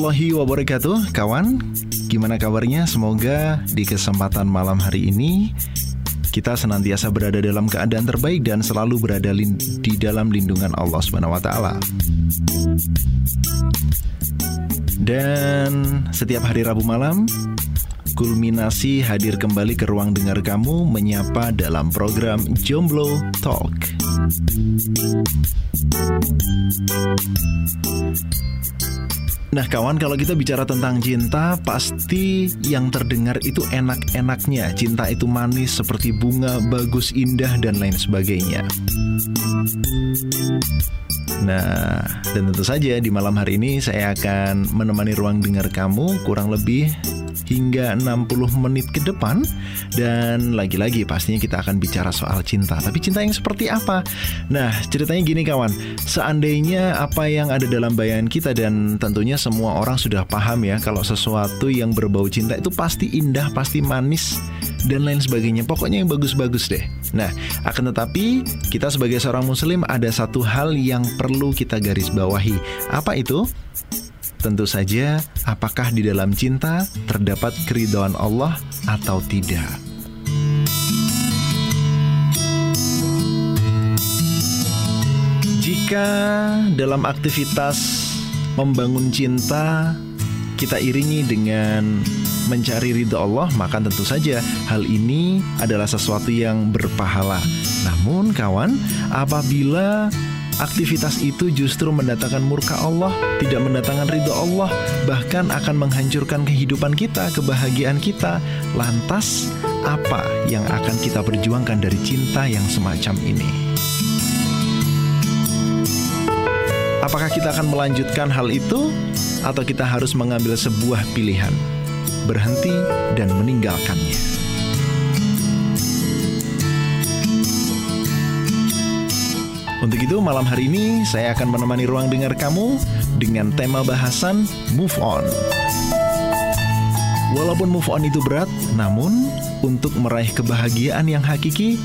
warahmatullahi wabarakatuh Kawan, gimana kabarnya? Semoga di kesempatan malam hari ini Kita senantiasa berada dalam keadaan terbaik Dan selalu berada di dalam lindungan Allah Subhanahu wa Ta'ala. Dan setiap hari Rabu malam Kulminasi hadir kembali ke ruang dengar kamu Menyapa dalam program Jomblo Talk Nah kawan kalau kita bicara tentang cinta Pasti yang terdengar itu enak-enaknya. Cinta itu manis seperti bunga Bagus, indah dan lain sebagainya. Nah dan tentu saja di malam hari ini Saya akan menemani ruang dengar kamu. Kurang lebih hingga 60 menit ke depan dan lagi-lagi pastinya kita akan bicara soal cinta. Tapi cinta yang seperti apa? Nah, ceritanya gini kawan. Seandainya apa yang ada dalam bayangan kita dan tentunya semua orang sudah paham ya kalau sesuatu yang berbau cinta itu pasti indah, pasti manis dan lain sebagainya. Pokoknya yang bagus-bagus deh. Nah, akan tetapi kita sebagai seorang muslim ada satu hal yang perlu kita garis bawahi. Apa itu? Tentu saja, apakah di dalam cinta terdapat keridhaan Allah atau tidak? Jika dalam aktivitas membangun cinta kita iringi dengan mencari ridho Allah, maka tentu saja hal ini adalah sesuatu yang berpahala. Namun, kawan, apabila aktivitas itu justru mendatangkan murka Allah, tidak mendatangkan ridho Allah, bahkan akan menghancurkan kehidupan kita, kebahagiaan kita. Lantas, apa yang akan kita perjuangkan dari cinta yang semacam ini? Apakah kita akan melanjutkan hal itu, atau kita harus mengambil sebuah pilihan, berhenti dan meninggalkannya? Untuk itu malam hari ini saya akan menemani ruang dengar kamu dengan tema bahasan move on. Walaupun move on itu berat, namun untuk meraih kebahagiaan yang hakiki,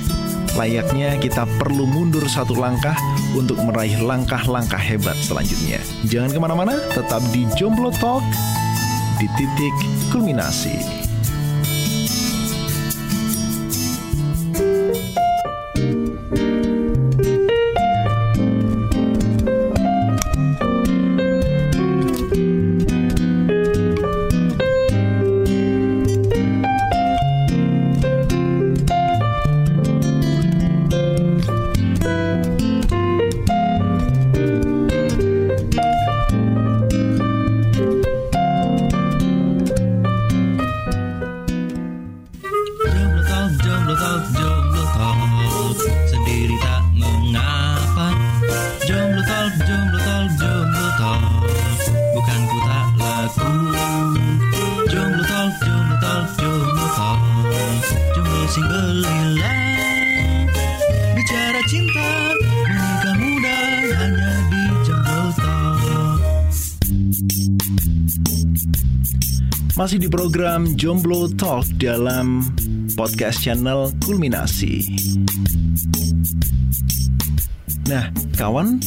layaknya kita perlu mundur satu langkah untuk meraih langkah-langkah hebat selanjutnya. Jangan ke mana-mana, tetap di Jomblo Talk di titik kulminasi. Masih di program Jomblo Talk dalam podcast channel Kulminasi. Nah, kawan,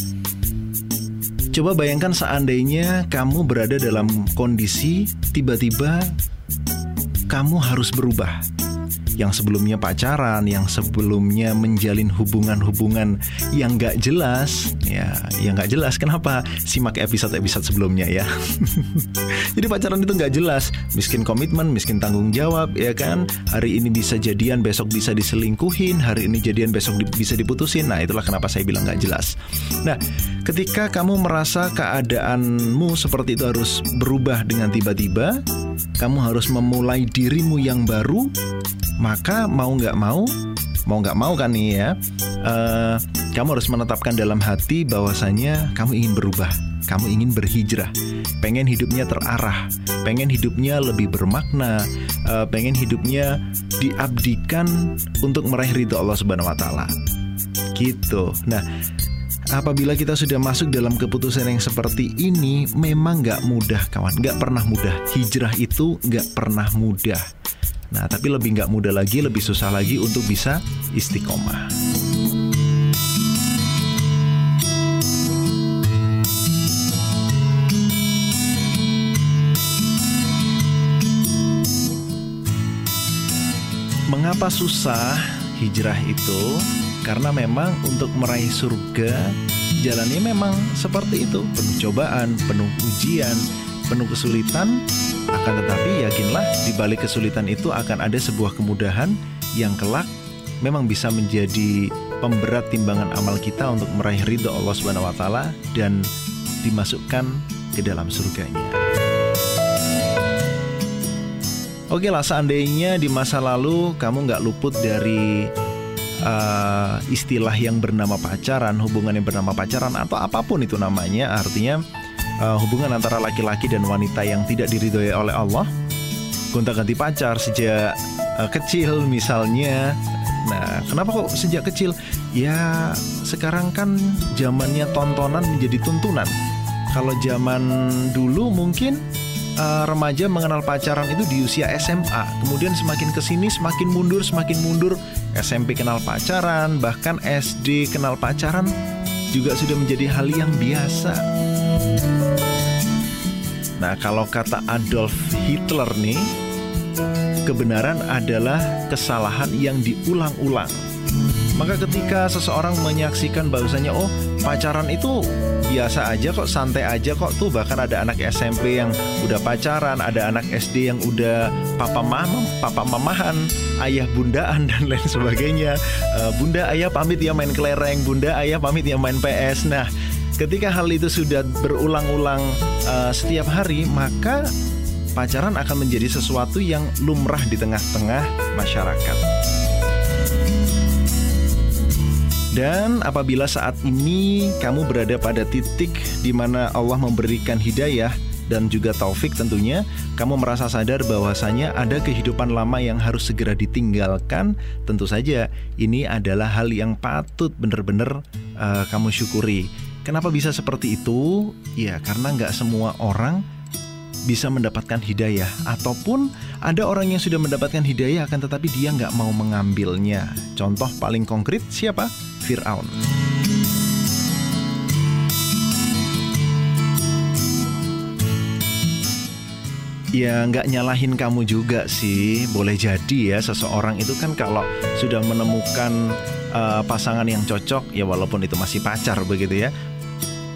coba bayangkan seandainya kamu berada dalam kondisi tiba-tiba kamu harus berubah. Yang sebelumnya pacaran, yang sebelumnya menjalin hubungan-hubungan yang gak jelas, ya, yang gak jelas. Kenapa? Simak episode-episode sebelumnya ya. Jadi pacaran itu nggak jelas, miskin komitmen, miskin tanggung jawab, ya kan? Hari ini bisa jadian, besok bisa diselingkuhin, hari ini jadian, besok di- bisa diputusin. Nah, itulah kenapa saya bilang nggak jelas. Nah, ketika kamu merasa keadaanmu seperti itu harus berubah dengan tiba-tiba, kamu harus memulai dirimu yang baru, maka mau nggak mau, mau nggak mau kan nih ya, eh, kamu harus menetapkan dalam hati bahwasanya kamu ingin berubah. kamu ingin berhijrah, pengen hidupnya terarah, pengen hidupnya lebih bermakna, uh, pengen hidupnya diabdikan untuk meraih ridho Allah Subhanahu wa taala. Gitu. Nah, apabila kita sudah masuk dalam keputusan yang seperti ini, memang nggak mudah, kawan. Nggak pernah mudah. Hijrah itu nggak pernah mudah. Nah, tapi lebih nggak mudah lagi, lebih susah lagi untuk bisa istiqomah. Mengapa susah hijrah itu? Karena memang untuk meraih surga jalannya memang seperti itu, penuh cobaan, penuh ujian, penuh kesulitan, akan tetapi yakinlah di balik kesulitan itu akan ada sebuah kemudahan yang kelak memang bisa menjadi pemberat timbangan amal kita untuk meraih ridho Allah Subhanahu wa taala dan dimasukkan ke dalam surganya. Oke lah, seandainya di masa lalu kamu nggak luput dari uh, istilah yang bernama pacaran, hubungan yang bernama pacaran atau apa pun itu namanya, artinya uh, hubungan antara laki-laki dan wanita yang tidak diridhoi oleh Allah. Gonta-ganti pacar sejak uh, kecil misalnya. Nah kenapa kok sejak kecil? Ya sekarang kan zamannya tontonan menjadi tuntunan. Kalau zaman dulu mungkin uh, remaja mengenal pacaran itu di usia SMA. Kemudian semakin ke sini semakin mundur, semakin mundur. SMP kenal pacaran, bahkan SD kenal pacaran juga sudah menjadi hal yang biasa. Nah, kalau kata Adolf Hitler nih, kebenaran adalah kesalahan yang diulang-ulang. Maka ketika seseorang menyaksikan bahwasanya oh pacaran itu biasa aja kok, santai aja kok tuh bahkan ada anak SMP yang udah pacaran, ada anak SD yang udah papa mama, papa mamahan, ayah bundaan dan lain sebagainya. Uh, bunda ayah pamit ya main kelereng, bunda ayah pamit ya main PS. Nah, ketika hal itu sudah berulang-ulang uh, setiap hari, maka pacaran akan menjadi sesuatu yang lumrah di tengah-tengah masyarakat. Dan apabila saat ini kamu berada pada titik di mana Allah memberikan hidayah dan juga taufik tentunya, kamu merasa sadar bahwasanya ada kehidupan lama yang harus segera ditinggalkan, tentu saja ini adalah hal yang patut benar-benar uh, kamu syukuri. Kenapa bisa seperti itu? Ya karena nggak semua orang bisa mendapatkan hidayah ataupun ada orang yang sudah mendapatkan hidayah akan tetapi dia nggak mau mengambilnya. Contoh paling konkret siapa? Fir'aun. Ya nggak nyalahin kamu juga sih Boleh jadi ya seseorang itu kan kalau sudah menemukan uh, pasangan yang cocok Ya walaupun itu masih pacar begitu ya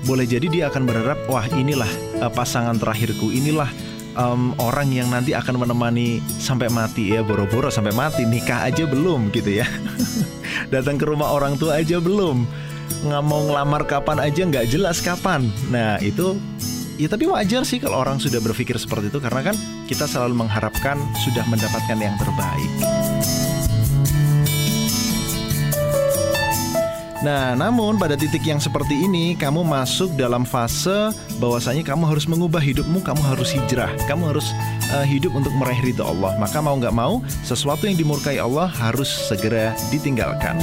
boleh jadi dia akan berharap wah inilah uh, pasangan terakhirku. Inilah um, orang yang nanti akan menemani sampai mati. Ya boro-boro sampai mati. Nikah aja belum gitu ya. Datang ke rumah orang tua aja belum. Nggak mau ngelamar kapan aja nggak jelas kapan. Nah itu ya tapi wajar sih kalau orang sudah berpikir seperti itu. Karena kan kita selalu mengharapkan sudah mendapatkan yang terbaik. Nah, namun pada titik yang seperti ini, kamu masuk dalam fase bahwasanya kamu harus mengubah hidupmu, kamu harus hijrah, kamu harus uh, hidup untuk meraih ridho Allah. Maka mau nggak mau, sesuatu yang dimurkai Allah harus segera ditinggalkan.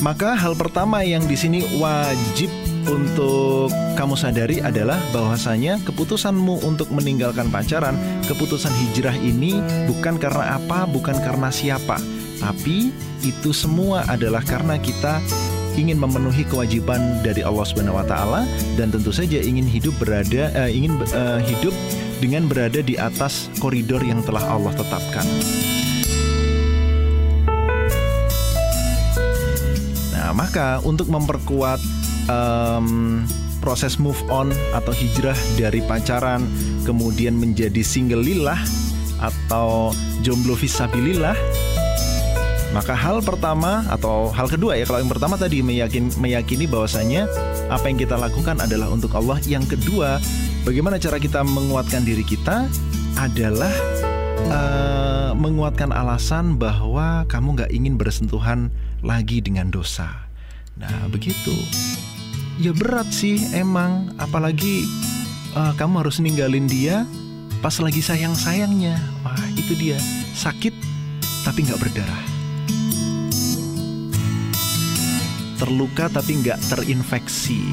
Maka hal pertama yang di sini wajib untuk kamu sadari adalah bahwasanya keputusanmu untuk meninggalkan pacaran, keputusan hijrah ini bukan karena apa, bukan karena siapa, tapi itu semua adalah karena kita ingin memenuhi kewajiban dari Allah Subhanahu wa taala dan tentu saja ingin hidup berada uh, ingin uh, hidup dengan berada di atas koridor yang telah Allah tetapkan. Nah, maka untuk memperkuat um, proses move on atau hijrah dari pacaran kemudian menjadi single lillah atau jomblo visabilillah maka hal pertama atau hal kedua ya kalau yang pertama tadi meyakin, meyakini bahwasanya apa yang kita lakukan adalah untuk Allah yang kedua bagaimana cara kita menguatkan diri kita adalah uh, menguatkan alasan bahwa kamu nggak ingin bersentuhan lagi dengan dosa. Nah, begitu. Ya berat sih emang, apalagi uh, kamu harus ninggalin dia pas lagi sayang-sayangnya. Wah, itu dia. Sakit tapi nggak berdarah. Terluka tapi nggak terinfeksi.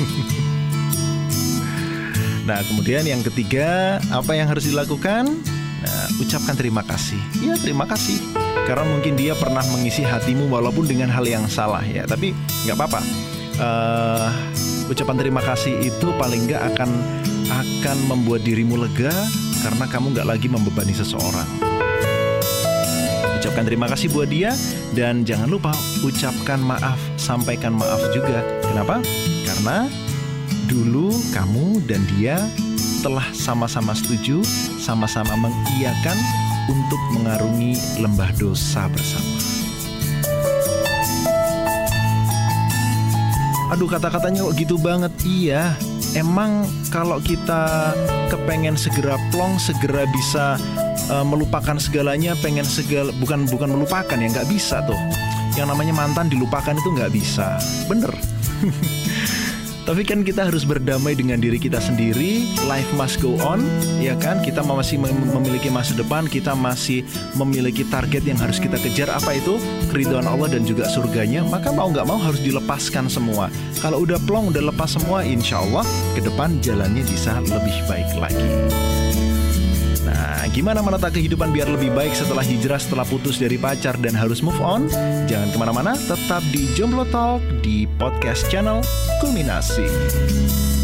nah, kemudian yang ketiga, apa yang harus dilakukan? Nah, ucapkan terima kasih. Ya, terima kasih. Karena mungkin dia pernah mengisi hatimu walaupun dengan hal yang salah ya. Tapi nggak apa-apa. Uh, ucapan terima kasih itu paling nggak akan akan membuat dirimu lega karena kamu nggak lagi membebani seseorang. Ucapkan terima kasih buat dia dan jangan lupa ucapkan maaf, sampaikan maaf juga. Kenapa? Karena dulu kamu dan dia telah sama-sama setuju, sama-sama mengiyakan untuk mengarungi lembah dosa bersama. Aduh kata-katanya kok gitu banget. Iya Emang kalau kita kepengen segera plong Segera bisa uh, melupakan segalanya Pengen segala Bukan bukan melupakan ya nggak bisa tuh. Yang namanya mantan dilupakan itu nggak bisa. Bener Tapi kan kita harus berdamai dengan diri kita sendiri. Life must go on, ya kan? Kita masih memiliki masa depan, kita masih memiliki target yang harus kita kejar. Apa itu? Keridhaan Allah dan juga surganya. Maka mau nggak mau harus dilepaskan semua. Kalau udah plong, udah lepas semua, insya Allah ke depan jalannya bisa lebih baik lagi. Nah, gimana menata kehidupan biar lebih baik setelah hijrah, setelah putus dari pacar dan harus move on? Jangan ke mana-mana, tetap di Jomblo Talk di podcast channel Kulminasi.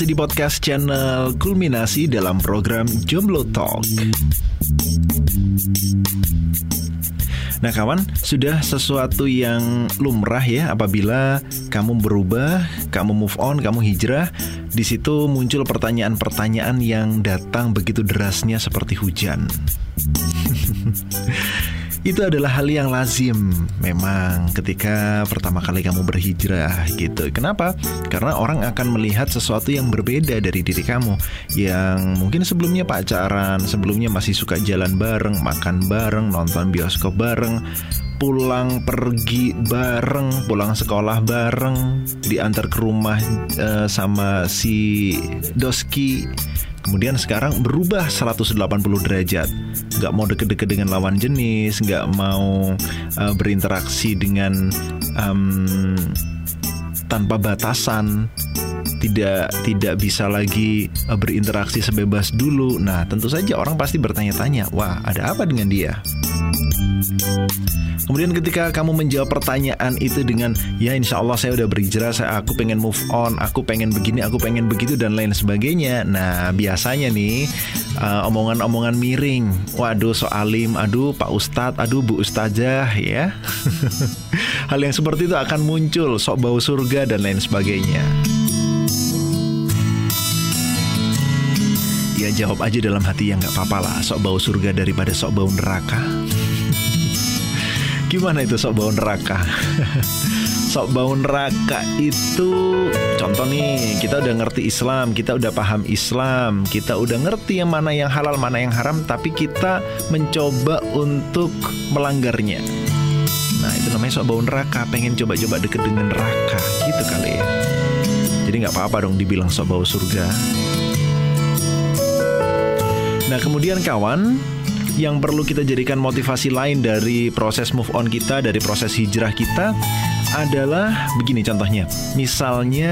Masih di podcast channel Kulminasi dalam program Jomblo Talk. Nah kawan, sudah sesuatu yang lumrah ya apabila kamu berubah, kamu move on, kamu hijrah, di situ muncul pertanyaan-pertanyaan yang datang begitu derasnya seperti hujan. Itu adalah hal yang lazim memang ketika pertama kali kamu berhijrah gitu. Kenapa? Karena orang akan melihat sesuatu yang berbeda dari diri kamu yang mungkin sebelumnya pacaran, sebelumnya masih suka jalan bareng, makan bareng, nonton bioskop bareng, pulang pergi bareng, pulang sekolah bareng, diantar ke rumah uh, sama si Doski Kemudian sekarang berubah 180 derajat Gak mau deket-deket dengan lawan jenis Gak mau uh, berinteraksi dengan um, tanpa batasan tidak tidak bisa lagi uh, berinteraksi sebebas dulu. Nah, tentu saja orang pasti bertanya-tanya, "Wah, ada apa dengan dia?" Kemudian ketika kamu menjawab pertanyaan itu dengan ya insya Allah saya udah berhijrah, saya aku pengen move on, aku pengen begini, aku pengen begitu dan lain sebagainya. Nah biasanya nih uh, omongan-omongan miring, waduh soalim, aduh Pak Ustadz, aduh Bu Ustazah ya. Hal yang seperti itu akan muncul, sok bau surga dan lain sebagainya. Ya jawab aja dalam hati yang nggak apa-apa lah, sok bau surga daripada sok bau neraka. Gimana itu sok bau neraka? sok bau neraka itu contoh nih, kita udah ngerti Islam, kita udah paham Islam, kita udah ngerti yang mana yang halal, mana yang haram, tapi kita mencoba untuk melanggarnya. Nah itu namanya sok bau neraka, pengen coba-coba deket dengan neraka, gitu kali ya. Jadi nggak apa-apa dong dibilang sok bau surga. Nah kemudian kawan, yang perlu kita jadikan motivasi lain dari proses move on kita, dari proses hijrah kita adalah begini contohnya. Misalnya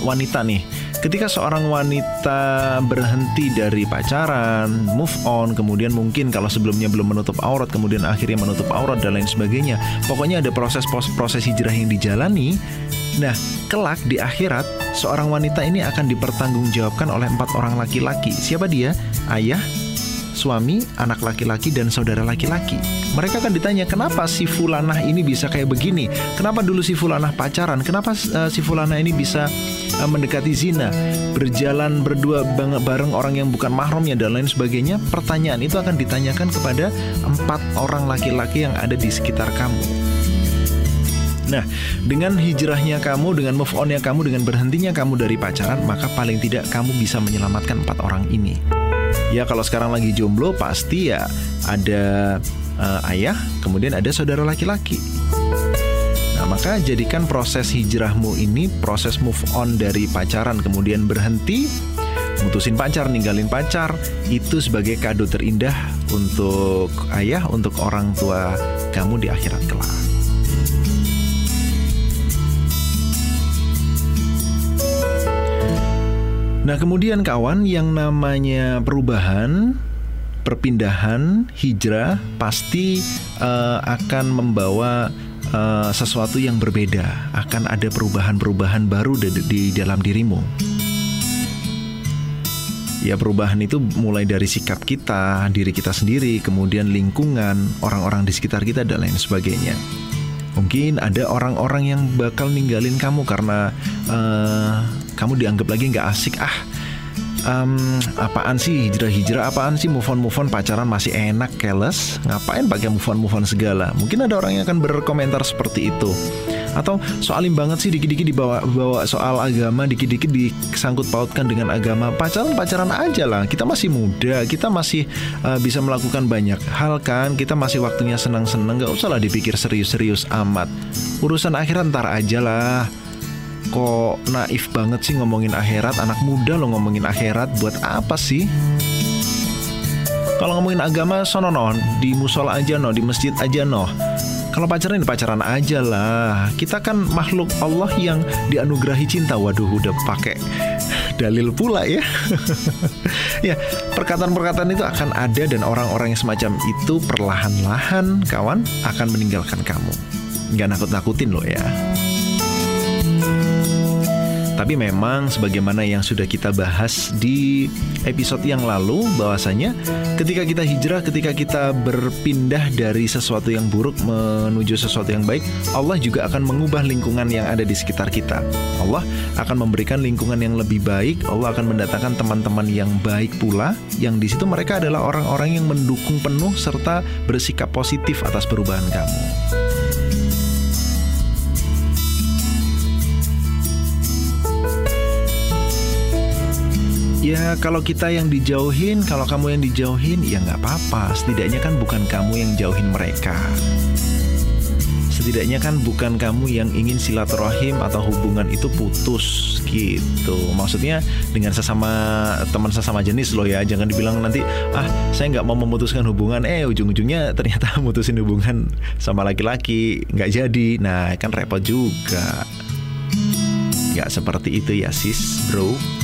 wanita nih, ketika seorang wanita berhenti dari pacaran, move on, kemudian mungkin kalau sebelumnya belum menutup aurat, kemudian akhirnya menutup aurat dan lain sebagainya. Pokoknya ada proses proses hijrah yang dijalani. Nah, kelak di akhirat, seorang wanita ini akan dipertanggungjawabkan oleh empat orang laki-laki. Siapa dia? Ayah, suami, anak laki-laki, dan saudara laki-laki. Mereka akan ditanya, kenapa si Fulanah ini bisa kayak begini? Kenapa dulu si Fulanah pacaran? Kenapa uh, si Fulanah ini bisa uh, mendekati zina? Berjalan berdua bareng orang yang bukan mahramnya dan lain sebagainya? Pertanyaan itu akan ditanyakan kepada empat orang laki-laki yang ada di sekitar kamu. Nah, dengan hijrahnya kamu, dengan move onnya kamu, dengan berhentinya kamu dari pacaran, maka paling tidak kamu bisa menyelamatkan empat orang ini. Ya kalau sekarang lagi jomblo pasti ya ada uh, ayah, kemudian ada saudara laki-laki. Nah, maka jadikan proses hijrahmu ini proses move on dari pacaran kemudian berhenti mutusin pacar, ninggalin pacar itu sebagai kado terindah untuk ayah, untuk orang tua kamu di akhirat kelak. Nah, kemudian kawan yang namanya perubahan, perpindahan, hijrah pasti uh, akan membawa uh, sesuatu yang berbeda. Akan ada perubahan-perubahan baru di, di dalam dirimu. Ya perubahan itu mulai dari sikap kita, diri kita sendiri, kemudian lingkungan, orang-orang di sekitar kita dan lain sebagainya. Mungkin ada orang-orang yang bakal ninggalin kamu karena uh, kamu dianggap lagi nggak asik. Ah. Um, apaan sih? Hijrah-hijrah apaan sih? Move on move on. Pacaran masih enak keles. Ngapain pakai move on move on segala? Mungkin ada orang yang akan berkomentar seperti itu atau soalim banget sih dikit-dikit dibawa bawa soal agama dikit-dikit disangkut pautkan dengan agama. Pacaran pacaran aja lah. Kita masih muda kita masih uh, bisa melakukan banyak hal kan. Kita masih waktunya senang-senang gak usah lah dipikir serius-serius amat. Urusan akhirat ntar aja lah. Kok naif banget sih ngomongin akhirat? Anak muda lo ngomongin akhirat. Buat apa sih? Kalau ngomongin agama sono no di musola aja no di masjid aja no kalau pacaran di pacaran aja lah. Kita kan makhluk Allah yang dianugerahi cinta. Waduh udah pakai dalil pula ya. Ya perkataan-perkataan itu akan ada dan orang-orang yang semacam itu perlahan-lahan kawan akan meninggalkan kamu. Nggak nakut-nakutin loh ya tapi memang sebagaimana yang sudah kita bahas di episode yang lalu bahwasanya ketika kita hijrah, ketika kita berpindah dari sesuatu yang buruk menuju sesuatu yang baik, Allah juga akan mengubah lingkungan yang ada di sekitar kita. Allah akan memberikan lingkungan yang lebih baik, Allah akan mendatangkan teman-teman yang baik pula yang di situ mereka adalah orang-orang yang mendukung penuh serta bersikap positif atas perubahan kamu. Ya kalau kita yang dijauhin, kalau kamu yang dijauhin, ya nggak apa-apa. Setidaknya kan bukan kamu yang jauhin mereka. Setidaknya kan bukan kamu yang ingin silaturahim atau hubungan itu putus gitu. Maksudnya dengan sesama teman sesama jenis loh ya. Jangan dibilang nanti ah saya nggak mau memutuskan hubungan, eh ujung-ujungnya ternyata mutusin hubungan sama laki-laki nggak jadi. Nah kan repot juga. Nggak seperti itu ya sis, bro.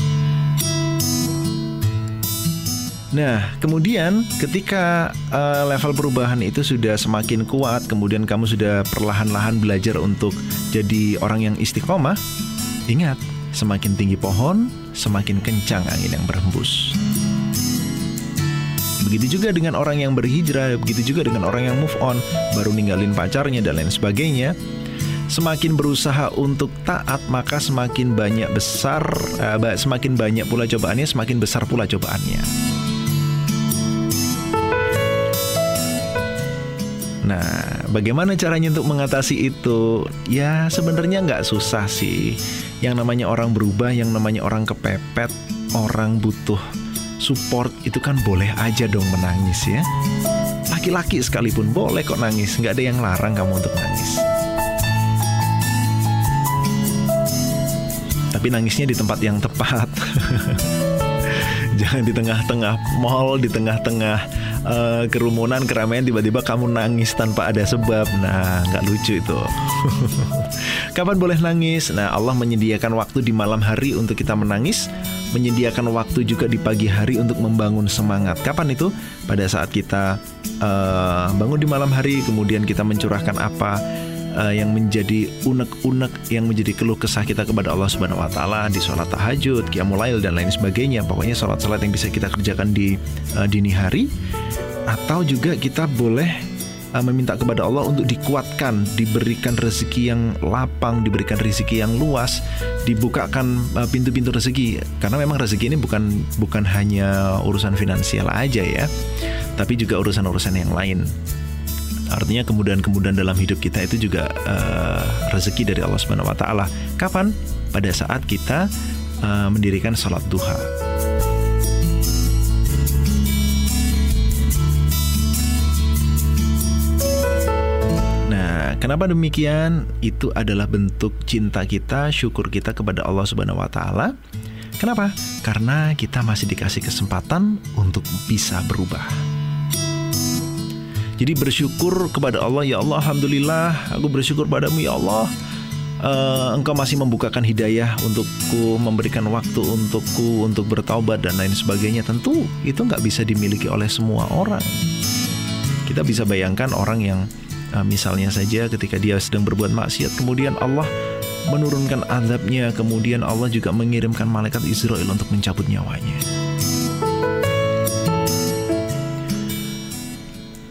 Nah, kemudian ketika uh, level perubahan itu sudah semakin kuat, kemudian kamu sudah perlahan-lahan belajar untuk jadi orang yang istiqomah, ingat, semakin tinggi pohon, semakin kencang angin yang berhembus. Begitu juga dengan orang yang berhijrah, begitu juga dengan orang yang move on, baru ninggalin pacarnya dan lain sebagainya. Semakin berusaha untuk taat, maka semakin banyak besar, uh, semakin banyak pula cobaannya, semakin besar pula cobaannya. Nah, bagaimana caranya untuk mengatasi itu? Ya, sebenarnya nggak susah sih. Yang namanya orang berubah, yang namanya orang kepepet, orang butuh support itu kan boleh aja dong menangis ya. Laki-laki sekalipun boleh kok nangis, nggak ada yang larang kamu untuk nangis. Tapi nangisnya di tempat yang tepat. Jangan di tengah-tengah mall, di tengah-tengah uh, kerumunan keramaian tiba-tiba kamu nangis tanpa ada sebab. Nah nggak lucu itu. Kapan boleh nangis? Nah Allah menyediakan waktu di malam hari untuk kita menangis menyediakan waktu juga di pagi hari untuk membangun semangat. Kapan itu? Pada saat kita uh, bangun di malam hari kemudian kita mencurahkan apa uh, yang menjadi unek-unek yang menjadi keluh kesah kita kepada Allah Subhanahu wa taala di sholat tahajud, qiyamul dan lain sebagainya. Pokoknya sholat-sholat yang bisa kita kerjakan di uh, dini hari atau juga kita boleh uh, meminta kepada Allah untuk dikuatkan, diberikan rezeki yang lapang, diberikan rezeki yang luas, dibukakan pintu-pintu rezeki. Karena memang rezeki ini bukan bukan hanya urusan finansial aja ya, tapi juga urusan-urusan yang lain. Artinya kemudahan-kemudahan dalam hidup kita itu juga uh, rezeki dari Allah Subhanahu wa taala. Kapan? Pada saat kita uh, mendirikan sholat duha. Kenapa demikian? Itu adalah bentuk cinta kita, syukur kita kepada Allah Subhanahu wa taala. Kenapa? Karena kita masih dikasih kesempatan untuk bisa berubah. Jadi bersyukur kepada Allah, ya Allah, alhamdulillah, aku bersyukur padamu ya Allah. Uh, engkau masih membukakan hidayah untukku, memberikan waktu untukku untuk bertaubat dan lain sebagainya. Tentu itu nggak bisa dimiliki oleh semua orang. Kita bisa bayangkan orang yang Uh, misalnya saja ketika dia sedang berbuat maksiat, kemudian Allah menurunkan azabnya, kemudian Allah juga mengirimkan malaikat Israel untuk mencabut nyawanya.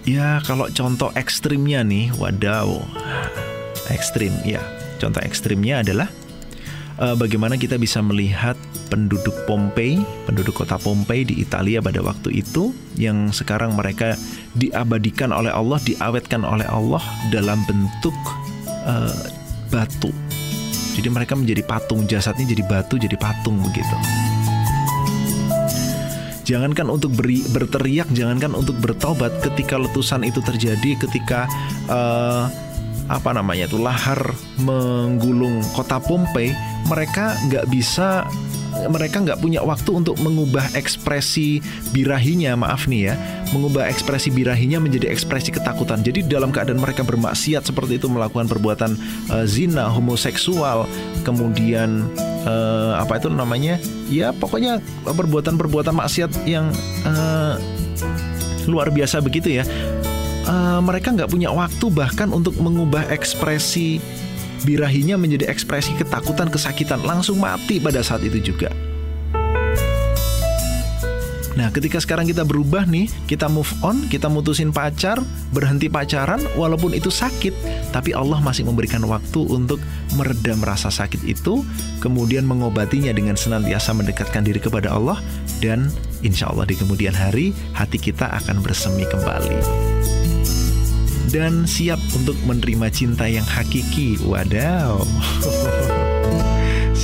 Ya, kalau contoh ekstrimnya nih, wadaw, ekstrim, ya. Contoh ekstrimnya adalah uh, bagaimana kita bisa melihat penduduk Pompei, penduduk kota Pompei di Italia pada waktu itu yang sekarang mereka diabadikan oleh Allah, diawetkan oleh Allah dalam bentuk uh, batu. Jadi mereka menjadi patung, jasadnya jadi batu, jadi patung begitu. Jangankan untuk beri, berteriak, jangankan untuk bertobat ketika letusan itu terjadi, ketika uh, apa namanya itu lahar menggulung kota Pompei, mereka nggak bisa mereka nggak punya waktu untuk mengubah ekspresi birahinya, maaf nih ya, mengubah ekspresi birahinya menjadi ekspresi ketakutan. Jadi dalam keadaan mereka bermaksiat seperti itu melakukan perbuatan uh, zina, homoseksual, kemudian uh, apa itu namanya? Ya pokoknya perbuatan-perbuatan maksiat yang uh, luar biasa begitu ya uh, mereka nggak punya waktu bahkan untuk mengubah ekspresi birahinya menjadi ekspresi ketakutan, kesakitan, langsung mati pada saat itu juga. Nah, ketika sekarang kita berubah nih, kita move on, kita mutusin pacar, berhenti pacaran, walaupun itu sakit, tapi Allah masih memberikan waktu untuk meredam rasa sakit itu, kemudian mengobatinya dengan senantiasa mendekatkan diri kepada Allah, dan insya Allah di kemudian hari, hati kita akan bersemi kembali dan siap untuk menerima cinta yang hakiki. Wadaw.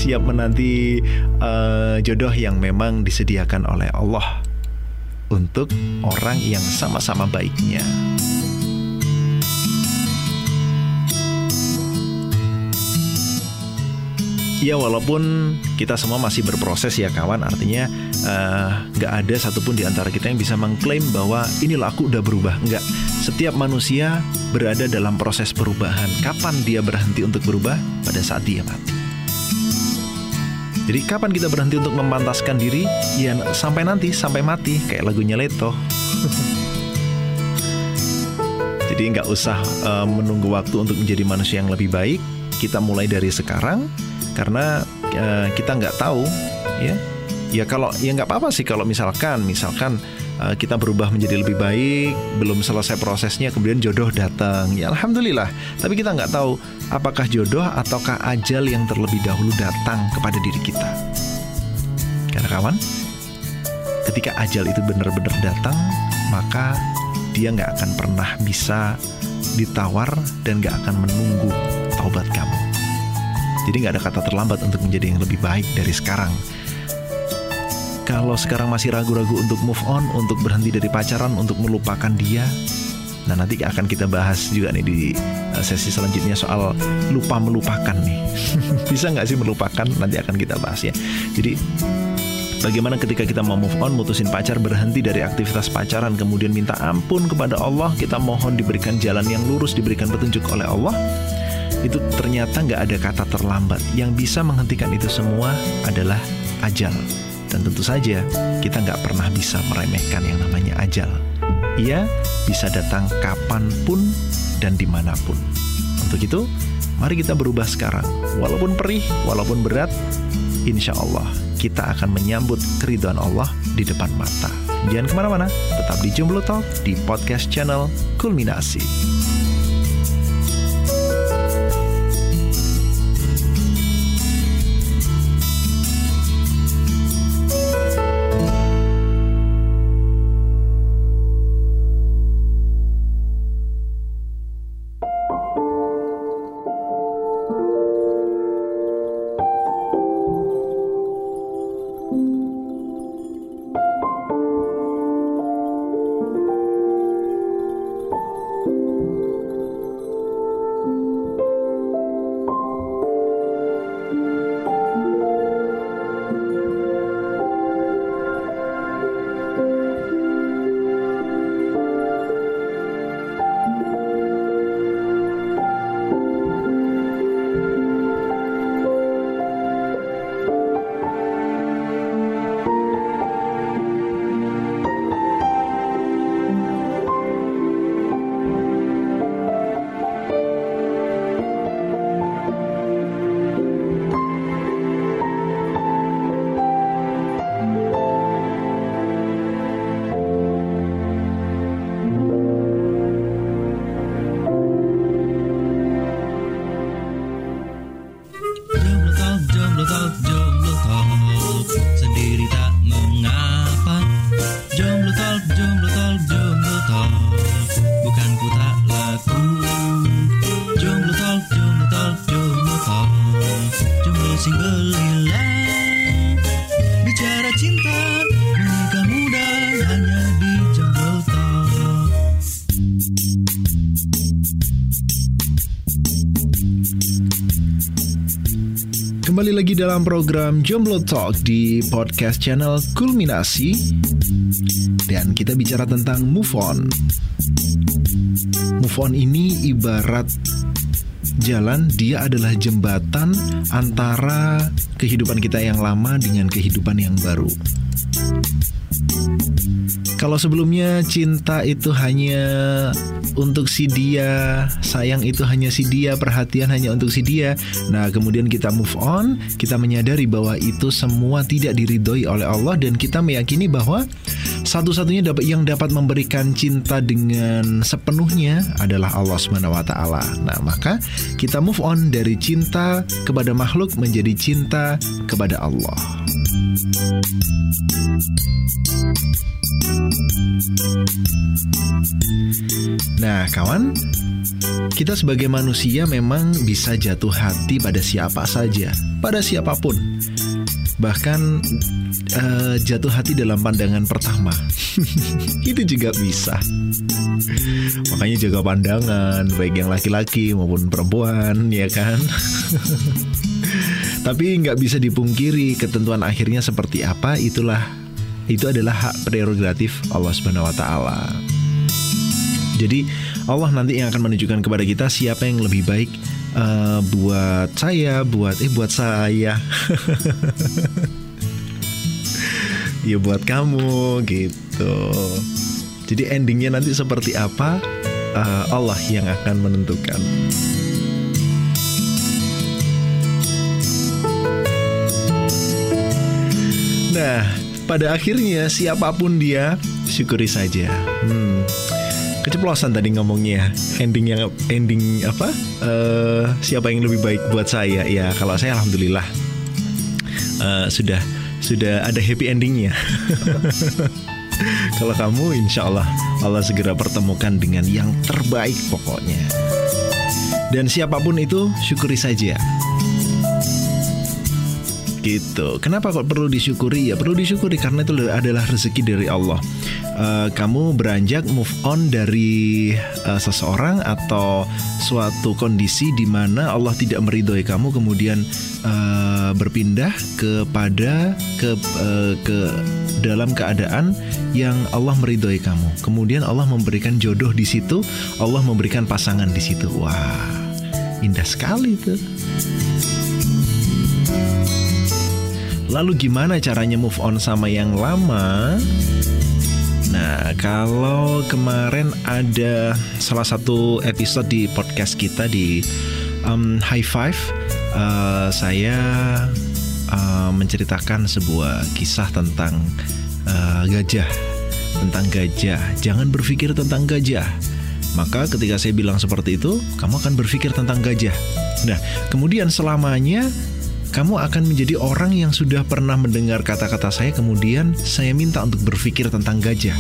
siap menanti uh, jodoh yang memang disediakan oleh Allah untuk orang yang sama-sama baiknya. Ya walaupun kita semua masih berproses ya kawan Artinya eh, nggak uh, ada satupun di antara kita yang bisa mengklaim bahwa inilah aku udah berubah Enggak, setiap manusia berada dalam proses perubahan Kapan dia berhenti untuk berubah? Pada saat dia mati Jadi kapan kita berhenti untuk memantaskan diri? Ya sampai nanti, sampai mati, kayak lagunya Leto. Jadi nggak usah uh, menunggu waktu untuk menjadi manusia yang lebih baik. Kita mulai dari sekarang, karena uh, kita nggak tahu, ya. Ya kalau ya nggak apa-apa sih kalau misalkan, misalkan uh, kita berubah menjadi lebih baik, belum selesai prosesnya, kemudian jodoh datang. Ya alhamdulillah. Tapi kita nggak tahu apakah jodoh ataukah ajal yang terlebih dahulu datang kepada diri kita. Karena kawan, ketika ajal itu benar-benar datang, maka dia nggak akan pernah bisa ditawar dan nggak akan menunggu taubat kamu. Jadi nggak ada kata terlambat untuk menjadi yang lebih baik dari sekarang. Kalau sekarang masih ragu-ragu untuk move on, untuk berhenti dari pacaran, untuk melupakan dia, nah nanti akan kita bahas juga nih di uh, sesi selanjutnya soal lupa melupakan nih. Bisa nggak sih melupakan? Nanti akan kita bahas ya. Jadi Bagaimana ketika kita mau move on, mutusin pacar, berhenti dari aktivitas pacaran, kemudian minta ampun kepada Allah, kita mohon diberikan jalan yang lurus, diberikan petunjuk oleh Allah. Itu ternyata nggak ada kata terlambat. Yang bisa menghentikan itu semua adalah ajal. Dan tentu saja kita nggak pernah bisa meremehkan yang namanya ajal. Ia bisa datang kapan pun dan di mana pun. Untuk itu, mari kita berubah sekarang. Walaupun perih, walaupun berat, insya Allah kita akan menyambut keriduan Allah di depan mata. Jangan ke mana-mana, tetap di Jomblo Talk di podcast channel Kulminasi. Jomblo talk, Lagi dalam program Jomblo Talk di podcast channel Kulminasi. Dan kita bicara tentang move on. Move on ini ibarat jalan Dia adalah jembatan antara kehidupan kita yang lama dengan kehidupan yang baru kalau sebelumnya cinta itu hanya untuk si dia, sayang itu hanya si dia, perhatian hanya untuk si dia. Nah, kemudian kita move on, kita menyadari bahwa itu semua tidak diridhoi oleh Allah dan kita meyakini bahwa satu-satunya yang dapat memberikan cinta dengan sepenuhnya adalah Allah Subhanahu wa taala. Nah, maka kita move on dari cinta kepada makhluk menjadi cinta kepada Allah. Nah, kawan, kita sebagai manusia memang bisa jatuh hati pada siapa saja, pada siapa pun. Bahkan eh, jatuh hati dalam pandangan pertama. Itu juga bisa. Makanya jaga pandangan, baik yang laki-laki maupun perempuan, ya kan? Tapi nggak bisa dipungkiri ketentuan akhirnya seperti apa, itulah itu adalah hak prerogatif Allah Subhanahu taala. Jadi Allah nanti yang akan menunjukkan kepada kita siapa yang lebih baik uh, buat saya, buat eh buat saya. ya buat kamu gitu. Jadi endingnya nanti seperti apa uh, Allah yang akan menentukan. Nah, pada akhirnya siapa pun dia, syukuri saja. Hmm, keceplosan tadi ngomongnya. Ending yang ending apa? Uh, siapa yang lebih baik buat saya? Ya, kalau saya alhamdulillah uh, sudah sudah ada happy endingnya. kalau kamu, insya Allah Allah segera pertemukan dengan yang terbaik pokoknya. Dan siapa pun itu, syukuri saja gitu. Kenapa kok perlu disyukuri? Ya perlu disyukuri karena itu adalah rezeki dari Allah. Uh, kamu beranjak move on dari uh, seseorang atau suatu kondisi di mana Allah tidak meridhoi kamu kemudian uh, berpindah kepada ke uh, ke dalam keadaan yang Allah meridhoi kamu. Kemudian Allah memberikan jodoh di situ, Allah memberikan pasangan di situ. Wah, indah sekali tuh. Lalu gimana caranya move on sama yang lama? Nah, kalau kemarin ada salah satu episode di podcast kita di um, High Five, uh, saya uh, menceritakan sebuah kisah tentang uh, gajah, tentang gajah. Jangan berpikir tentang gajah. Maka ketika saya bilang seperti itu, kamu akan berpikir tentang gajah. Nah, kemudian selamanya kamu akan menjadi orang yang sudah pernah mendengar kata-kata saya, kemudian saya minta untuk berpikir tentang gajah.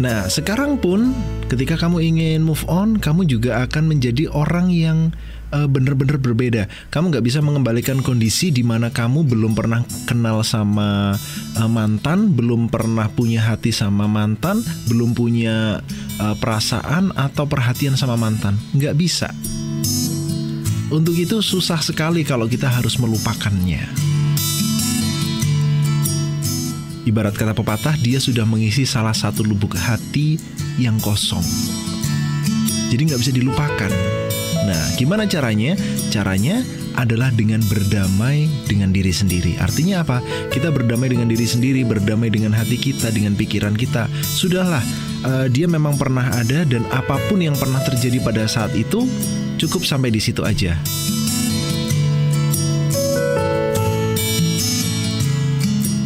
Nah, sekarang pun ketika kamu ingin move on, kamu juga akan menjadi orang yang uh, benar-benar berbeda. Kamu nggak bisa mengembalikan kondisi di mana kamu belum pernah kenal sama uh, mantan, belum pernah punya hati sama mantan, belum punya uh, perasaan atau perhatian sama mantan. Nggak bisa. Untuk itu susah sekali kalau kita harus melupakannya. Ibarat kata pepatah, dia sudah mengisi salah satu lubuk hati yang kosong. Jadi nggak bisa dilupakan. Nah, gimana caranya? Caranya adalah dengan berdamai dengan diri sendiri. Artinya apa? Kita berdamai dengan diri sendiri, berdamai dengan hati kita, dengan pikiran kita. Sudahlah, uh, dia memang pernah ada dan apa pun yang pernah terjadi pada saat itu Cukup sampai di situ aja.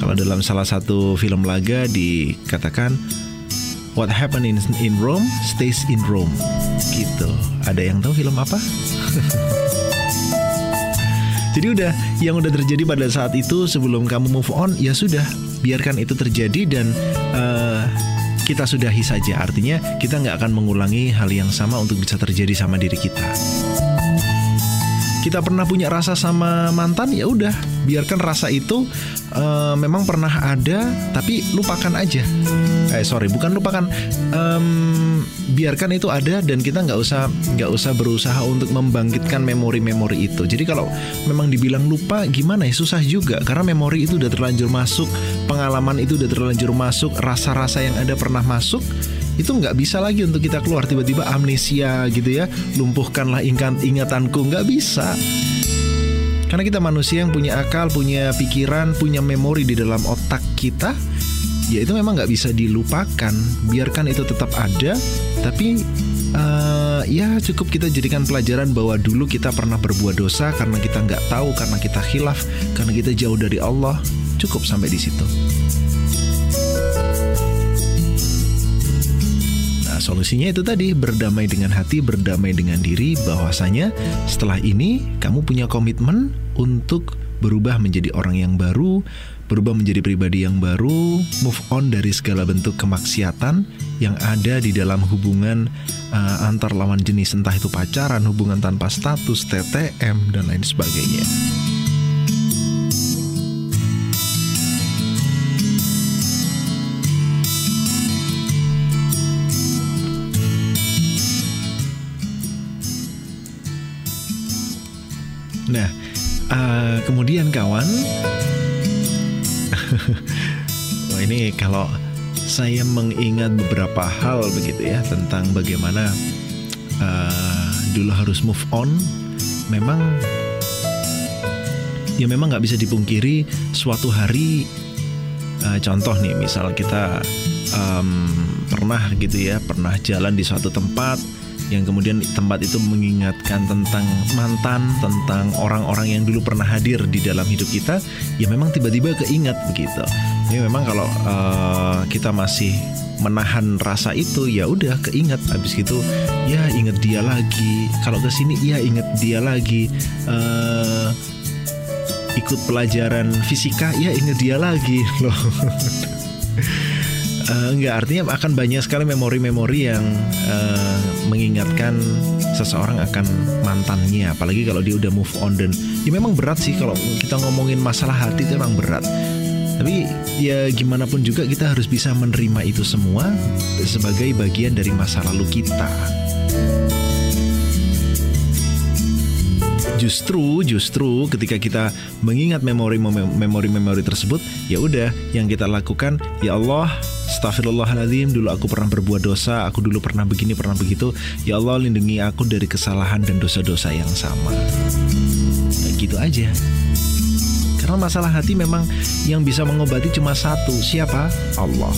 Kalau dalam salah satu film laga dikatakan What happened in, in Rome stays in Rome. Gitu. Ada yang tahu film apa? Jadi udah yang udah terjadi pada saat itu sebelum kamu move on ya sudah biarkan itu terjadi dan uh, kita sudahi saja. Artinya kita nggak akan mengulangi hal yang sama untuk bisa terjadi sama diri kita. Kita pernah punya rasa sama mantan, ya udah, biarkan rasa itu uh, memang pernah ada, tapi lupakan aja. Eh sorry, bukan lupakan. Um, biarkan itu ada dan kita nggak usah nggak usah berusaha untuk membangkitkan memori-memori itu. Jadi kalau memang dibilang lupa, gimana ya susah juga karena memori itu udah terlanjur masuk pengalaman itu udah terlanjur masuk, rasa-rasa yang ada pernah masuk, itu nggak bisa lagi untuk kita keluar tiba-tiba amnesia gitu ya, lumpuhkanlah ingat ingatanku nggak bisa. Karena kita manusia yang punya akal, punya pikiran, punya memori di dalam otak kita, ya itu memang nggak bisa dilupakan. Biarkan itu tetap ada, tapi uh, ya cukup kita jadikan pelajaran bahwa dulu kita pernah berbuat dosa karena kita nggak tahu, karena kita khilaf, karena kita jauh dari Allah. Cukup sampai di situ. Nah, solusinya itu tadi berdamai dengan hati, berdamai dengan diri bahwasanya setelah ini kamu punya komitmen untuk berubah menjadi orang yang baru, berubah menjadi pribadi yang baru, move on dari segala bentuk kemaksiatan yang ada di dalam hubungan uh, antar lawan jenis entah itu pacaran, hubungan tanpa status, TTM dan lain sebagainya. Nah, uh, kemudian kawan, wah ini kalau saya mengingat beberapa hal begitu ya tentang bagaimana uh, dulu harus move on, memang ya memang nggak bisa dipungkiri suatu hari uh, contoh nih misal kita um, pernah gitu ya pernah jalan di suatu tempat yang kemudian tempat itu mengingatkan tentang mantan, tentang orang-orang yang dulu pernah hadir di dalam hidup kita, ya memang tiba-tiba keingat begitu. Ini memang kalau uh, kita masih menahan rasa itu ya udah keingat. Habis gitu ya inget dia lagi. Kalau ke sini ya inget dia lagi. Uh, ikut pelajaran fisika ya inget dia lagi. Loh uh, enggak artinya akan banyak sekali memori-memori yang uh, mengingatkan seseorang akan mantannya apalagi kalau dia udah move on dan ya memang berat sih kalau kita ngomongin masalah hati itu memang berat tapi ya gimana pun juga kita harus bisa menerima itu semua sebagai bagian dari masa lalu kita. Justru, justru ketika kita mengingat memori-memori tersebut, ya udah yang kita lakukan, ya Allah, Astagfirullahaladzim, dulu aku pernah berbuat dosa, aku dulu pernah begini, pernah begitu. Ya Allah, lindungi aku dari kesalahan dan dosa-dosa yang sama. Nah, gitu aja. Karena masalah hati memang yang bisa mengobati cuma satu, siapa? Allah.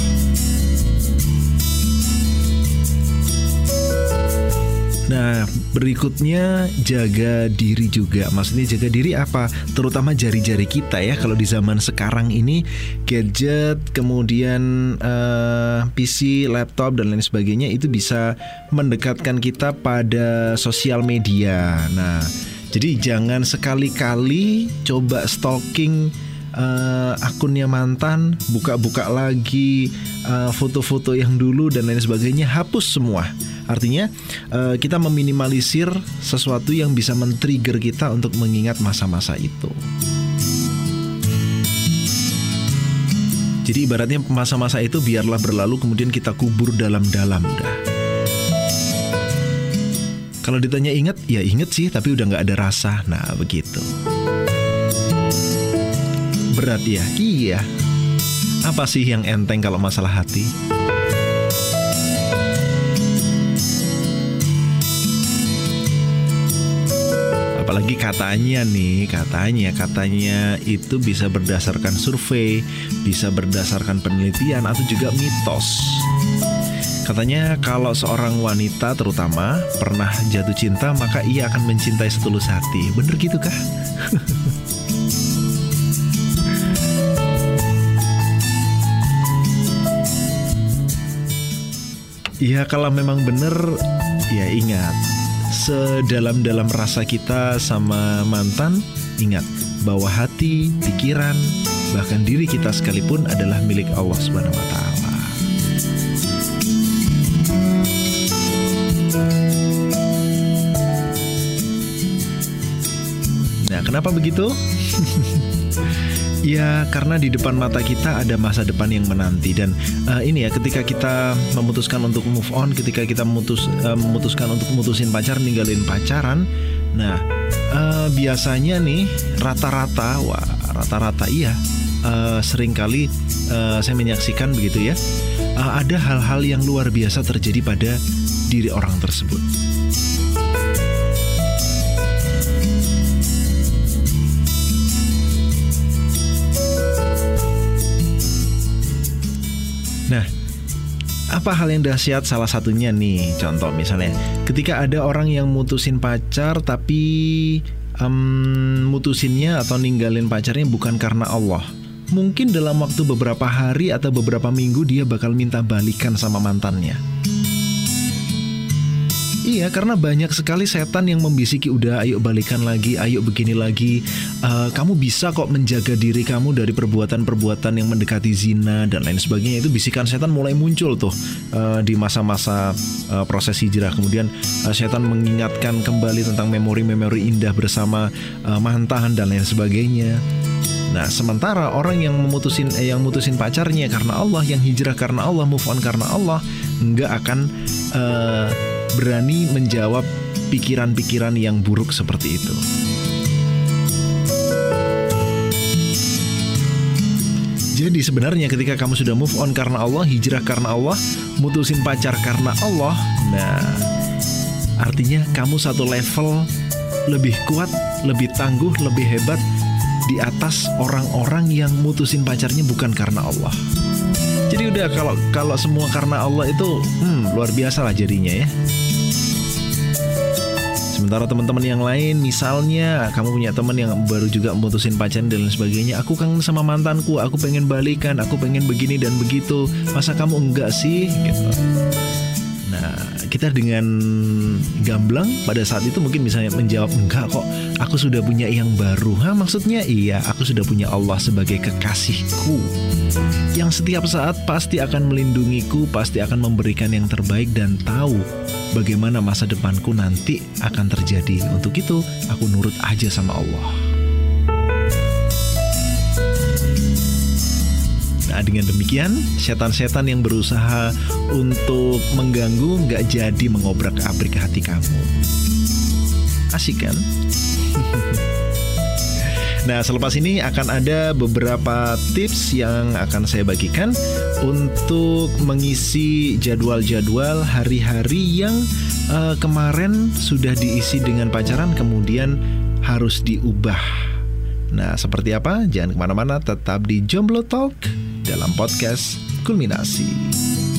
Nah, berikutnya jaga diri juga. Maksudnya jaga diri apa? Terutama jari-jari kita ya. Kalau di zaman sekarang ini gadget, kemudian uh, eh, PC, laptop dan lain sebagainya itu bisa mendekatkan kita pada sosial media. Nah, jadi jangan sekali-kali coba stalking uh, akunnya mantan, buka-buka lagi eh, foto-foto uh, yang dulu dan lain sebagainya, hapus semua Artinya uh, kita meminimalisir sesuatu yang bisa men-trigger kita untuk mengingat masa-masa itu. Jadi ibaratnya masa-masa itu biarlah berlalu kemudian kita kubur dalam-dalam dah. Kalau ditanya inget, ya inget sih tapi udah nggak ada rasa. Nah begitu. Berat ya? Iya. Apa sih yang enteng kalau masalah hati? apalagi katanya nih katanya katanya itu bisa berdasarkan survei bisa berdasarkan penelitian atau juga mitos Katanya kalau seorang wanita terutama pernah jatuh cinta maka ia akan mencintai setulus hati. Bener gitu kah? Ya kalau memang bener ya ingat sedalam-dalam rasa kita sama mantan, ingat bahwa hati, pikiran, bahkan diri kita sekalipun adalah milik Allah Subhanahu wa. Nah, kenapa begitu? Ya karena di depan mata kita ada masa depan yang menanti dan uh, ini ya ketika kita memutuskan untuk move on, ketika kita memutus uh, memutuskan untuk mutusin pacar, ninggalin pacaran, nah uh, biasanya nih rata-rata, wah rata-rata iya uh, sering kali uh, saya menyaksikan begitu ya, uh, ada hal-hal yang luar biasa terjadi pada diri orang tersebut. Nah, apa hal yang dahsyat salah satunya nih? Contoh misalnya ketika ada orang yang mutusin pacar tapi um, mutusinnya atau ninggalin pacarnya bukan karena Allah. Mungkin dalam waktu beberapa hari atau beberapa minggu dia bakal minta balikan sama mantannya Iya, karena banyak sekali setan yang membisiki udah ayo balikan lagi, ayo begini lagi. Uh, kamu bisa kok menjaga diri kamu dari perbuatan-perbuatan yang mendekati zina dan lain sebagainya. Itu bisikan setan mulai muncul tuh uh, di masa-masa uh, proses hijrah. Kemudian uh, setan mengingatkan kembali tentang memori-memori indah bersama uh, mantan dan lain sebagainya. Nah, sementara orang yang memutusin eh, yang mutusin pacarnya karena Allah, yang hijrah karena Allah, move on karena Allah, nggak akan uh, berani menjawab pikiran-pikiran yang buruk seperti itu. Jadi sebenarnya ketika kamu sudah move on karena Allah, hijrah karena Allah, mutusin pacar karena Allah, nah Artinya kamu satu level lebih kuat, lebih tangguh, lebih hebat di atas orang-orang yang mutusin pacarnya bukan karena Allah. Jadi udah kalau kalau semua karena Allah itu hmm, luar biasa lah jadinya ya. Sementara teman-teman yang lain misalnya kamu punya teman yang baru juga memutusin pacaran dan lain sebagainya Aku kangen sama mantanku, aku pengen balikan, aku pengen begini dan begitu Masa kamu enggak sih? Gitu Nah, kita dengan gamblang pada saat itu mungkin misalnya menjawab enggak kok, aku sudah punya yang baru. Hah, maksudnya iya, aku sudah punya Allah sebagai kekasihku. Yang setiap saat pasti akan melindungiku, pasti akan memberikan yang terbaik dan tahu bagaimana masa depanku nanti akan terjadi. Untuk itu, aku nurut aja sama Allah. Dengan demikian setan-setan yang berusaha untuk mengganggu nggak jadi mengobrak abrik hati kamu. Asik kan? Nah, selepas ini akan ada beberapa tips yang akan saya bagikan untuk mengisi jadwal-jadwal hari-hari yang uh, kemarin sudah diisi dengan pacaran, kemudian harus diubah. Nah, seperti apa? Jangan ke mana-mana, tetap di Jomblo Talk dalam podcast Kulminasi.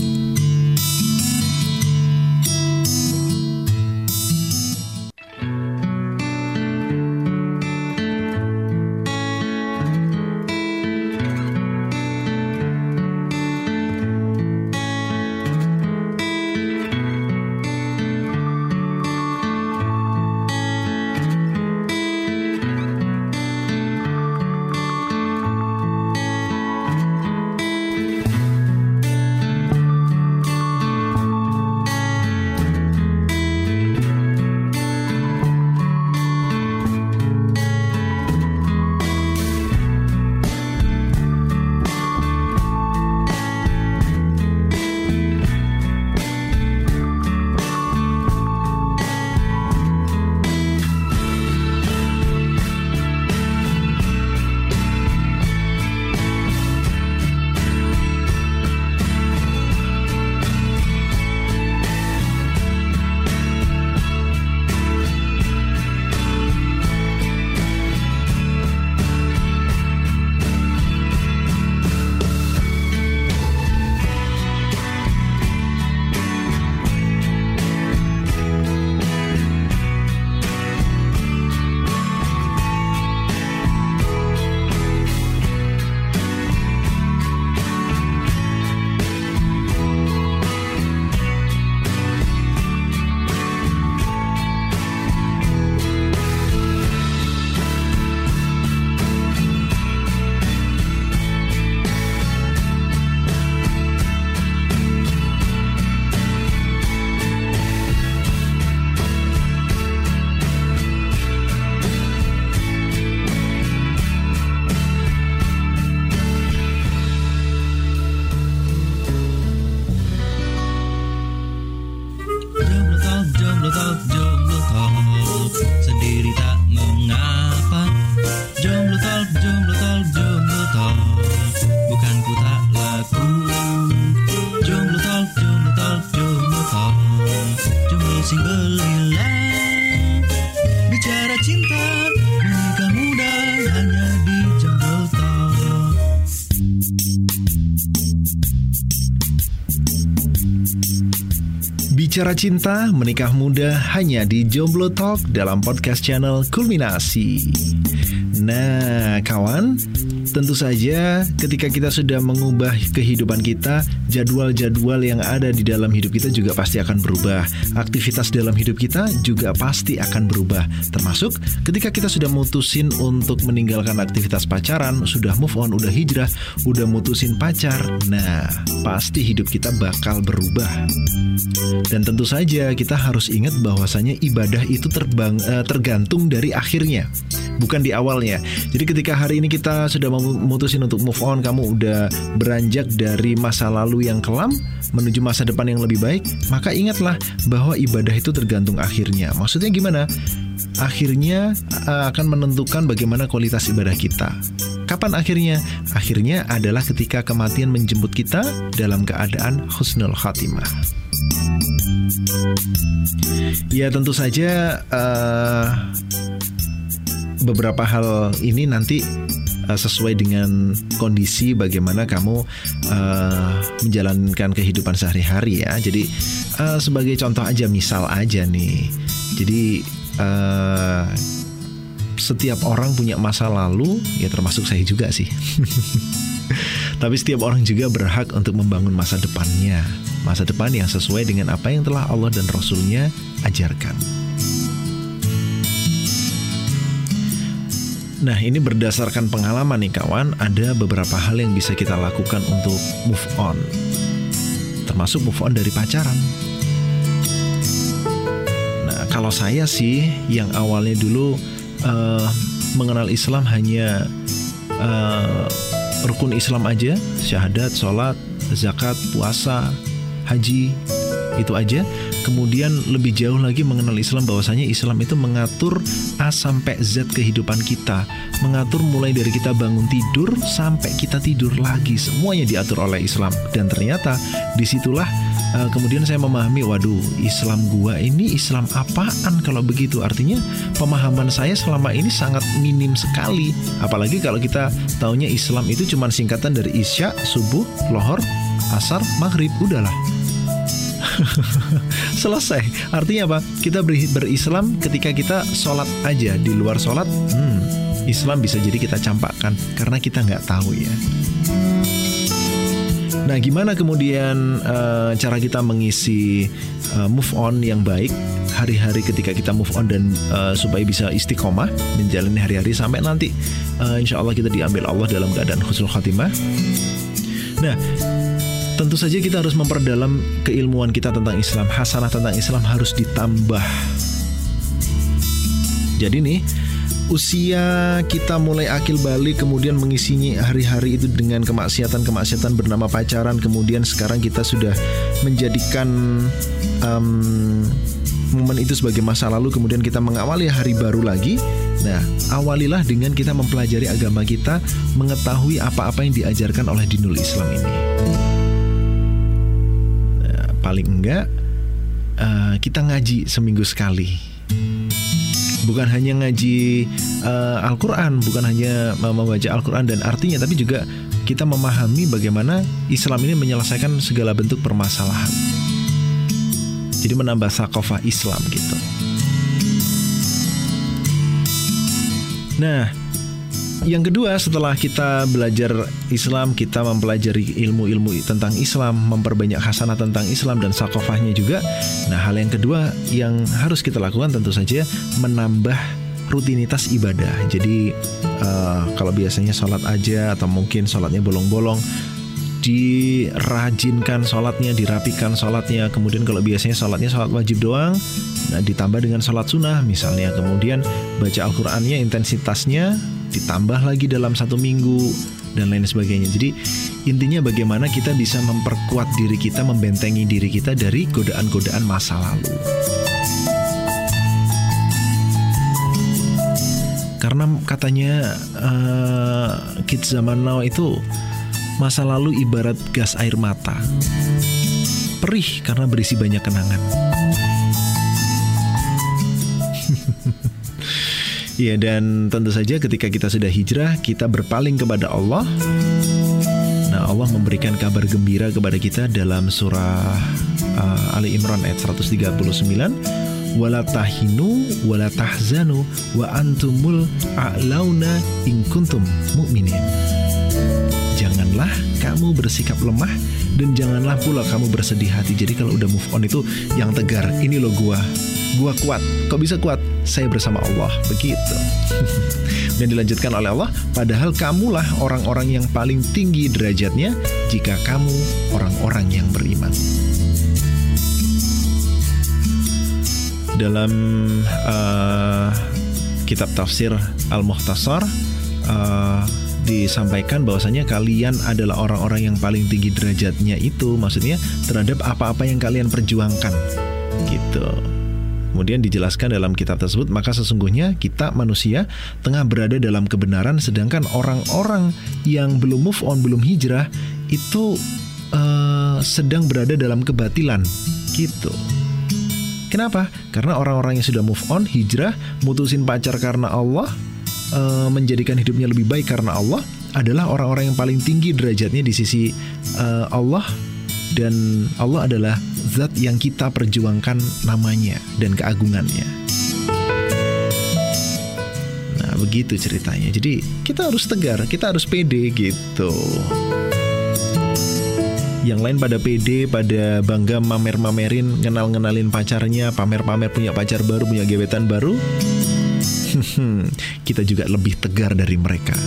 Bicara cinta, menikah muda hanya di Jomblo Talk dalam podcast channel Kulminasi. Nah, kawan, Tentu saja ketika kita sudah mengubah kehidupan kita, jadwal-jadwal yang ada di dalam hidup kita juga pasti akan berubah. Aktivitas dalam hidup kita juga pasti akan berubah. Termasuk ketika kita sudah mutusin untuk meninggalkan aktivitas pacaran, sudah move on, udah hijrah, udah mutusin pacar. Nah, pasti hidup kita bakal berubah. Dan tentu saja kita harus ingat bahwasanya ibadah itu terbang, eh, tergantung dari akhirnya, bukan di awalnya. Jadi ketika hari ini kita sudah mau mutusin untuk move on, kamu udah beranjak dari masa lalu yang kelam menuju masa depan yang lebih baik, maka ingatlah bahwa ibadah itu tergantung akhirnya. Maksudnya gimana? Akhirnya eh, akan menentukan bagaimana kualitas ibadah kita. Kapan akhirnya? Akhirnya adalah ketika kematian menjemput kita dalam keadaan husnul khatimah. Ya tentu saja uh, beberapa hal ini nanti uh, sesuai dengan kondisi bagaimana kamu uh, menjalankan kehidupan sehari-hari ya. Jadi uh, sebagai contoh aja misal aja nih. Jadi uh, setiap orang punya masa lalu, ya termasuk saya juga sih. Tapi setiap orang juga berhak untuk membangun masa depannya. Masa depan yang sesuai dengan apa yang telah Allah dan Rasulnya ajarkan. Nah ini berdasarkan pengalaman nih kawan Ada beberapa hal yang bisa kita lakukan untuk move on. Termasuk move on dari pacaran. Nah kalau saya sih yang awalnya dulu uh, mengenal Islam hanya uh, rukun Islam aja, syahadat, sholat, zakat, puasa, haji, itu aja. Kemudian lebih jauh lagi mengenal Islam bahwasanya Islam itu mengatur A sampai Z kehidupan kita, mengatur mulai dari kita bangun tidur sampai kita tidur lagi, semuanya diatur oleh Islam. Dan ternyata di situlah uh, kemudian saya memahami, waduh, Islam gua ini Islam apaan kalau begitu? Artinya pemahaman saya selama ini sangat minim sekali. Apalagi kalau kita taunya Islam itu cuma singkatan dari Isya, subuh, lohor, asar, maghrib, udahlah. Selesai. Artinya apa? Kita berislam ketika kita sholat aja. Di luar sholat, hmm, Islam bisa jadi kita campakkan karena kita nggak tahu ya. Nah, gimana kemudian uh, cara kita mengisi uh, move on yang baik hari-hari ketika kita move on dan uh, supaya bisa istiqomah menjalani hari-hari sampai nanti uh, insya Allah kita diambil Allah dalam keadaan khusus khatimah. Nah, Tentu saja kita harus memperdalam keilmuan kita tentang Islam. Hasanah tentang Islam harus ditambah. Jadi nih, usia kita mulai akil balik kemudian mengisinya hari-hari itu dengan kemaksiatan-kemaksiatan bernama pacaran kemudian sekarang kita sudah menjadikan um, momen itu sebagai masa lalu kemudian kita mengawali hari baru lagi nah awalilah dengan kita mempelajari agama kita mengetahui apa-apa yang diajarkan oleh dinul Islam ini paling enggak uh, kita ngaji seminggu sekali. Bukan hanya ngaji uh, Al-Quran, bukan hanya membaca Al-Quran dan artinya, tapi juga kita memahami bagaimana Islam ini menyelesaikan segala bentuk permasalahan. Jadi menambah sakofah Islam gitu. Nah, yang kedua setelah kita belajar Islam, kita mempelajari ilmu-ilmu tentang Islam, memperbanyak hasanah tentang Islam dan sakofahnya juga. Nah, hal yang kedua yang harus kita lakukan tentu saja menambah rutinitas ibadah. Jadi uh, kalau biasanya sholat aja atau mungkin sholatnya bolong-bolong, dirajinkan sholatnya, dirapikan sholatnya. Kemudian kalau biasanya sholatnya sholat wajib doang, nah ditambah dengan sholat sunnah misalnya. Kemudian baca Al-Qurannya intensitasnya ditambah lagi dalam satu minggu dan lain sebagainya. Jadi intinya bagaimana kita bisa memperkuat diri kita, membentengi diri kita dari godaan-godaan masa lalu. Karena katanya uh, kids zaman now itu masa lalu ibarat gas air mata. Perih karena berisi banyak kenangan. Ya dan tentu saja ketika kita sudah hijrah kita berpaling kepada Allah. Nah Allah memberikan kabar gembira kepada kita dalam surah uh, Ali Imran ayat 139 wala tahinu wala tahzanu wa antumul a'launa in kuntum mu'minin. Janganlah kamu bersikap lemah dan janganlah pula kamu bersedih hati. Jadi kalau udah move on itu yang tegar. Ini loh gua. Gua kuat. Kok bisa kuat? Saya bersama Allah. Begitu. dan dilanjutkan oleh Allah, padahal kamulah orang-orang yang paling tinggi derajatnya jika kamu orang-orang yang beriman. Dalam uh, kitab tafsir Al-Muhtasar uh, disampaikan bahwasanya kalian adalah orang-orang yang paling tinggi derajatnya itu maksudnya terhadap apa-apa yang kalian perjuangkan gitu. Kemudian dijelaskan dalam kitab tersebut, maka sesungguhnya kita manusia tengah berada dalam kebenaran, sedangkan orang-orang yang belum move on, belum hijrah itu uh, sedang berada dalam kebatilan gitu. Kenapa? Karena orang-orang yang sudah move on, hijrah, mutusin pacar karena Allah, uh, menjadikan hidupnya lebih baik karena Allah, adalah orang-orang yang paling tinggi derajatnya di sisi uh, Allah dan Allah adalah zat yang kita perjuangkan namanya dan keagungannya. Nah, begitu ceritanya. Jadi, kita harus tegar, kita harus pede gitu. Yang lain pada pede, pada bangga mamer-mamerin, ngenal-ngenalin pacarnya, pamer-pamer punya pacar baru, punya gebetan baru. kita juga lebih tegar dari mereka.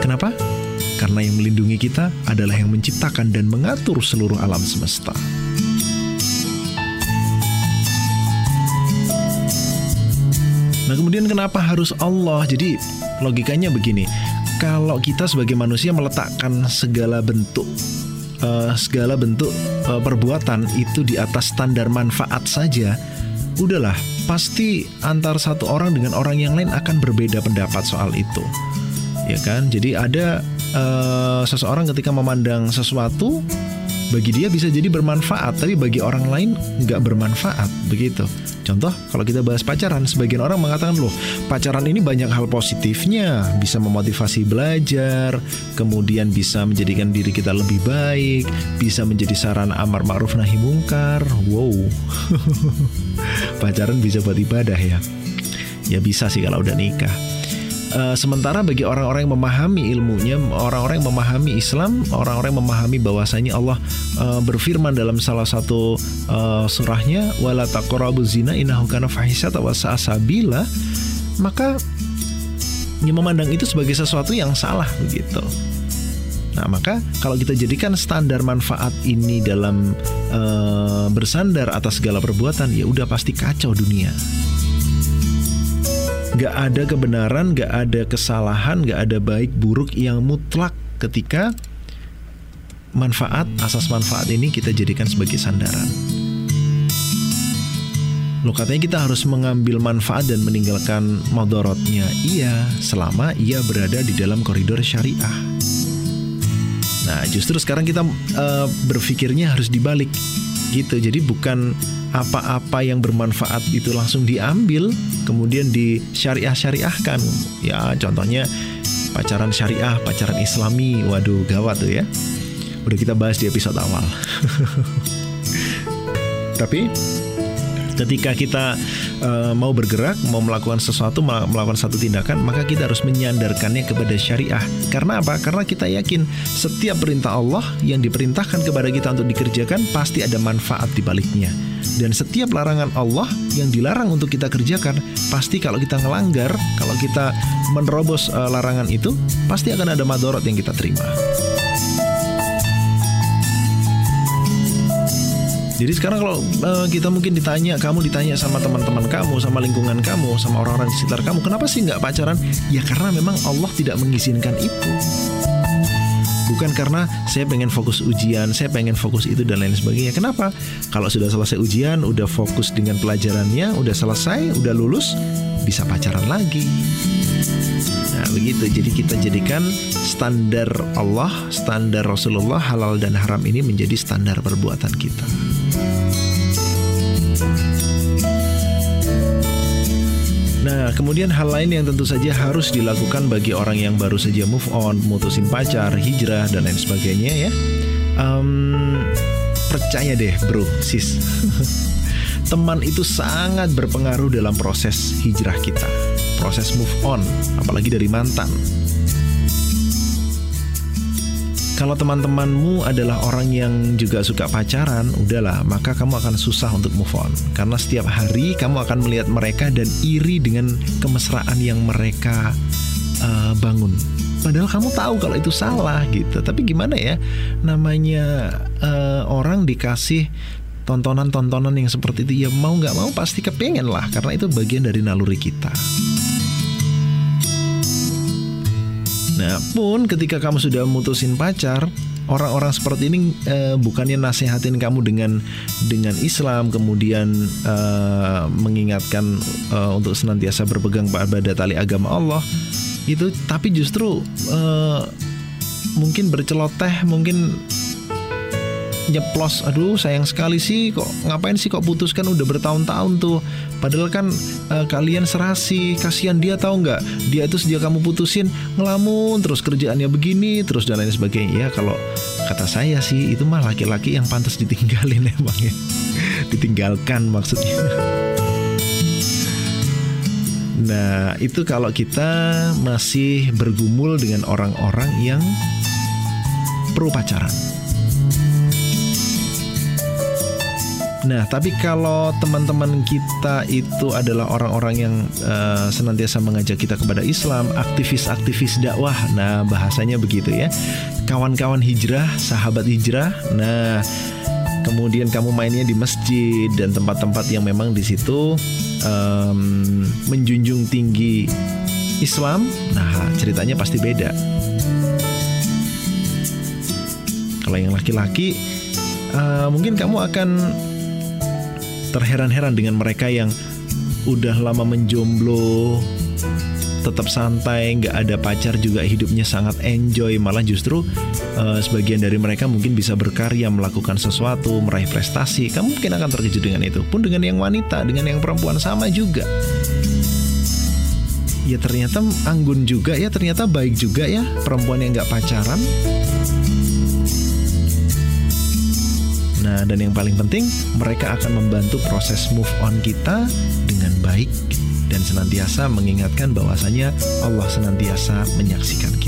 Kenapa? Karena yang melindungi kita adalah yang menciptakan dan mengatur seluruh alam semesta. Nah, kemudian kenapa harus Allah? Jadi, logikanya begini. Kalau kita sebagai manusia meletakkan segala bentuk uh, segala bentuk uh, perbuatan itu di atas standar manfaat saja, udahlah, pasti antar satu orang dengan orang yang lain akan berbeda pendapat soal itu ya kan? Jadi ada uh, seseorang ketika memandang sesuatu bagi dia bisa jadi bermanfaat, tapi bagi orang lain nggak bermanfaat, begitu. Contoh, kalau kita bahas pacaran, sebagian orang mengatakan loh, pacaran ini banyak hal positifnya, bisa memotivasi belajar, kemudian bisa menjadikan diri kita lebih baik, bisa menjadi sarana amar ma'ruf nahi mungkar. Wow, pacaran bisa buat ibadah ya? Ya bisa sih kalau udah nikah. Uh, sementara bagi orang-orang yang memahami ilmunya, orang-orang yang memahami Islam, orang-orang yang memahami bahwasanya Allah uh, berfirman dalam salah satu uh, surahnya, "Wala taqrabu zina innahu kana fahisatan wa sabila," maka memandang itu sebagai sesuatu yang salah begitu. Nah, maka kalau kita jadikan standar manfaat ini dalam uh, bersandar atas segala perbuatan, ya udah pasti kacau dunia. Gak ada kebenaran, gak ada kesalahan, gak ada baik buruk yang mutlak ketika manfaat, asas manfaat ini kita jadikan sebagai sandaran. Loh katanya kita harus mengambil manfaat dan meninggalkan modorotnya. Iya, selama ia berada di dalam koridor syariah. Nah, justru sekarang kita uh, berpikirnya harus dibalik gitu. Jadi bukan apa-apa yang bermanfaat itu langsung diambil kemudian di syariah syariahkan ya contohnya pacaran syariah pacaran islami. Waduh gawat tuh ya. Udah kita bahas di episode awal. Tapi ketika kita uh, mau bergerak, mau melakukan sesuatu, melakukan satu tindakan, maka kita harus menyandarkannya kepada syariah. Karena apa? Karena kita yakin setiap perintah Allah yang diperintahkan kepada kita untuk dikerjakan pasti ada manfaat di baliknya. Dan setiap larangan Allah yang dilarang untuk kita kerjakan, pasti kalau kita ngelanggar, kalau kita menerobos uh, larangan itu, pasti akan ada madorot yang kita terima. Jadi sekarang kalau uh, kita mungkin ditanya, kamu ditanya sama teman-teman kamu, sama lingkungan kamu, sama orang-orang di sekitar kamu, kenapa sih nggak pacaran? Ya karena memang Allah tidak mengizinkan itu. Bukan karena saya pengen fokus ujian, saya pengen fokus itu dan lain sebagainya. Kenapa? Kalau sudah selesai ujian, udah fokus dengan pelajarannya, udah selesai, udah lulus, bisa pacaran lagi. Nah, begitu. Jadi kita jadikan standar Allah, standar Rasulullah halal dan haram ini menjadi standar perbuatan kita. Nah, kemudian hal lain yang tentu saja harus dilakukan bagi orang yang baru saja move on, mutusin pacar, hijrah, dan lain sebagainya ya. Um, percaya deh bro, sis. Teman itu sangat berpengaruh dalam proses hijrah kita, proses move on, apalagi dari mantan. Kalau teman-temanmu adalah orang yang juga suka pacaran, udahlah, maka kamu akan susah untuk move on. Karena setiap hari kamu akan melihat mereka dan iri dengan kemesraan yang mereka uh, bangun. Padahal kamu tahu kalau itu salah gitu. Tapi gimana ya? Namanya uh, orang dikasih tontonan-tontonan yang seperti itu ya mau nggak mau pasti kepengen lah karena itu bagian dari naluri kita. Nah, pun ketika kamu sudah mutusin pacar, orang-orang seperti ini eh, bukannya nasehatin kamu dengan dengan Islam, kemudian eh, mengingatkan eh, untuk senantiasa berpegang pada tali agama Allah, itu, tapi justru eh, mungkin berceloteh, mungkin nyeplos. Aduh sayang sekali sih kok ngapain sih kok putuskan? Udah bertahun-tahun tuh. Padahal kan uh, kalian serasi kasihan dia tahu nggak? Dia itu sejak kamu putusin ngelamun terus kerjaannya begini terus dan lain sebagainya. Ya kalau kata saya sih itu mah laki-laki yang pantas ditinggalin emang ya. Ditinggalkan maksudnya. Nah, itu kalau kita masih bergumul dengan orang-orang yang perlu pacaran. Nah, tapi kalau teman-teman kita itu adalah orang-orang yang uh, senantiasa mengajak kita kepada Islam, aktivis-aktivis dakwah. Nah, bahasanya begitu ya. Kawan-kawan hijrah, sahabat hijrah. Nah, kemudian kamu mainnya di masjid dan tempat-tempat yang memang di situ um, menjunjung tinggi Islam. Nah, ceritanya pasti beda. Kalau yang laki-laki, uh, mungkin kamu akan terheran-heran dengan mereka yang udah lama menjomblo, tetap santai, nggak ada pacar juga hidupnya sangat enjoy, malah justru uh, sebagian dari mereka mungkin bisa berkarya, melakukan sesuatu, meraih prestasi. Kamu mungkin akan terkejut dengan itu. Pun dengan yang wanita, dengan yang perempuan sama juga. Ya ternyata anggun juga ya, ternyata baik juga ya perempuan yang nggak pacaran. Nah, dan yang paling penting, mereka akan membantu proses move on kita dengan baik dan senantiasa mengingatkan bahwasanya Allah senantiasa menyaksikan kita.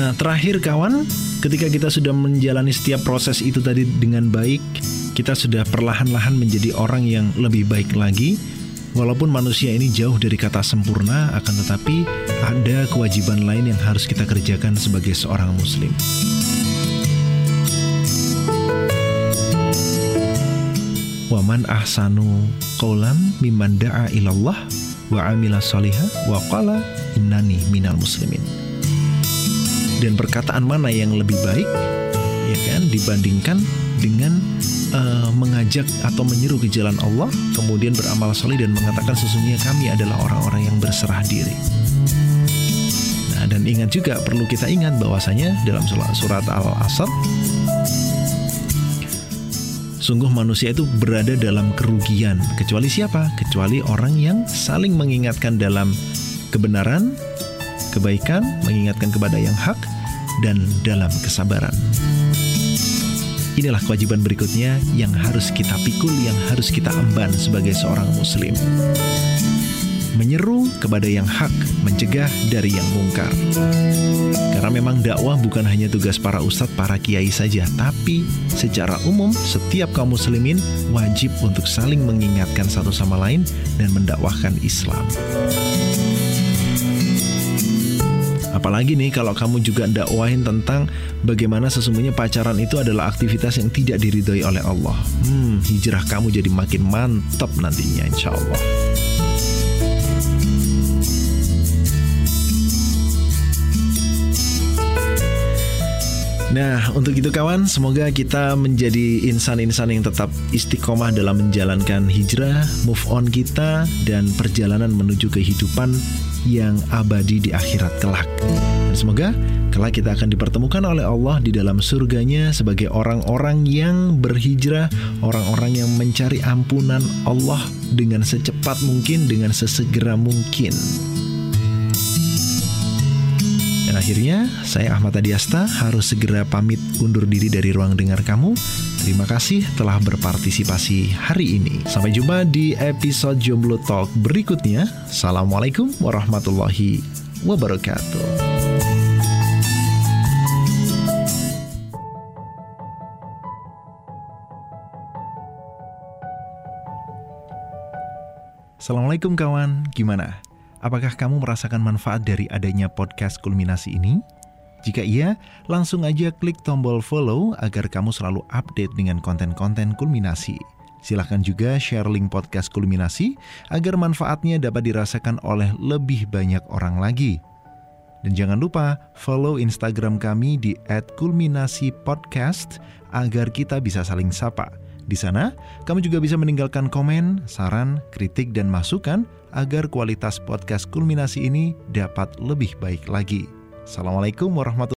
Nah, terakhir kawan, ketika kita sudah menjalani setiap proses itu tadi dengan baik, kita sudah perlahan-lahan menjadi orang yang lebih baik lagi. Walaupun manusia ini jauh dari kata sempurna, akan tetapi ada kewajiban lain yang harus kita kerjakan sebagai seorang muslim. Waman ahsanu qawlan mimman da'a ilallah wa amila salihah wa qala innani minal muslimin dan perkataan mana yang lebih baik ya kan dibandingkan dengan uh, mengajak atau menyeru ke jalan Allah kemudian beramal soleh dan mengatakan sesungguhnya kami adalah orang-orang yang berserah diri. Nah, dan ingat juga perlu kita ingat bahwasanya dalam surat Al-Asr sungguh manusia itu berada dalam kerugian kecuali siapa? Kecuali orang yang saling mengingatkan dalam kebenaran kebaikan, mengingatkan kepada yang hak, dan dalam kesabaran. Inilah kewajiban berikutnya yang harus kita pikul, yang harus kita emban sebagai seorang Muslim. Menyeru kepada yang hak, mencegah dari yang mungkar. Karena memang dakwah bukan hanya tugas para ustadz, para kiai saja, tapi secara umum setiap kaum muslimin wajib untuk saling mengingatkan satu sama lain dan mendakwahkan Islam. Apalagi nih kalau kamu juga dakwahin tentang bagaimana sesungguhnya pacaran itu adalah aktivitas yang tidak diridhoi oleh Allah. Hmm, hijrah kamu jadi makin mantap nantinya insya Allah. Nah, untuk itu kawan, semoga kita menjadi insan-insan yang tetap istiqomah dalam menjalankan hijrah, move on kita, dan perjalanan menuju kehidupan yang abadi di akhirat kelak. Dan semoga kelak kita akan dipertemukan oleh Allah di dalam surganya sebagai orang-orang yang berhijrah, orang-orang yang mencari ampunan Allah dengan secepat mungkin, dengan sesegera mungkin. Akhirnya, saya Ahmad Adiasta harus segera pamit undur diri dari ruang dengar kamu. Terima kasih telah berpartisipasi hari ini. Sampai jumpa di episode Jomblo Talk berikutnya. Assalamualaikum warahmatullahi wabarakatuh. Assalamualaikum kawan, gimana? Apakah kamu merasakan manfaat dari adanya podcast kulminasi ini? Jika iya, langsung aja klik tombol follow agar kamu selalu update dengan konten-konten kulminasi. Silahkan juga share link podcast Kulminasi agar manfaatnya dapat dirasakan oleh lebih banyak orang lagi. Dan jangan lupa follow Instagram kami di @kulminasipodcast agar kita bisa saling sapa. Di sana, kamu juga bisa meninggalkan komen, saran, kritik, dan masukan agar kualitas podcast Kulminasi ini dapat lebih baik lagi. Assalamualaikum warahmatullahi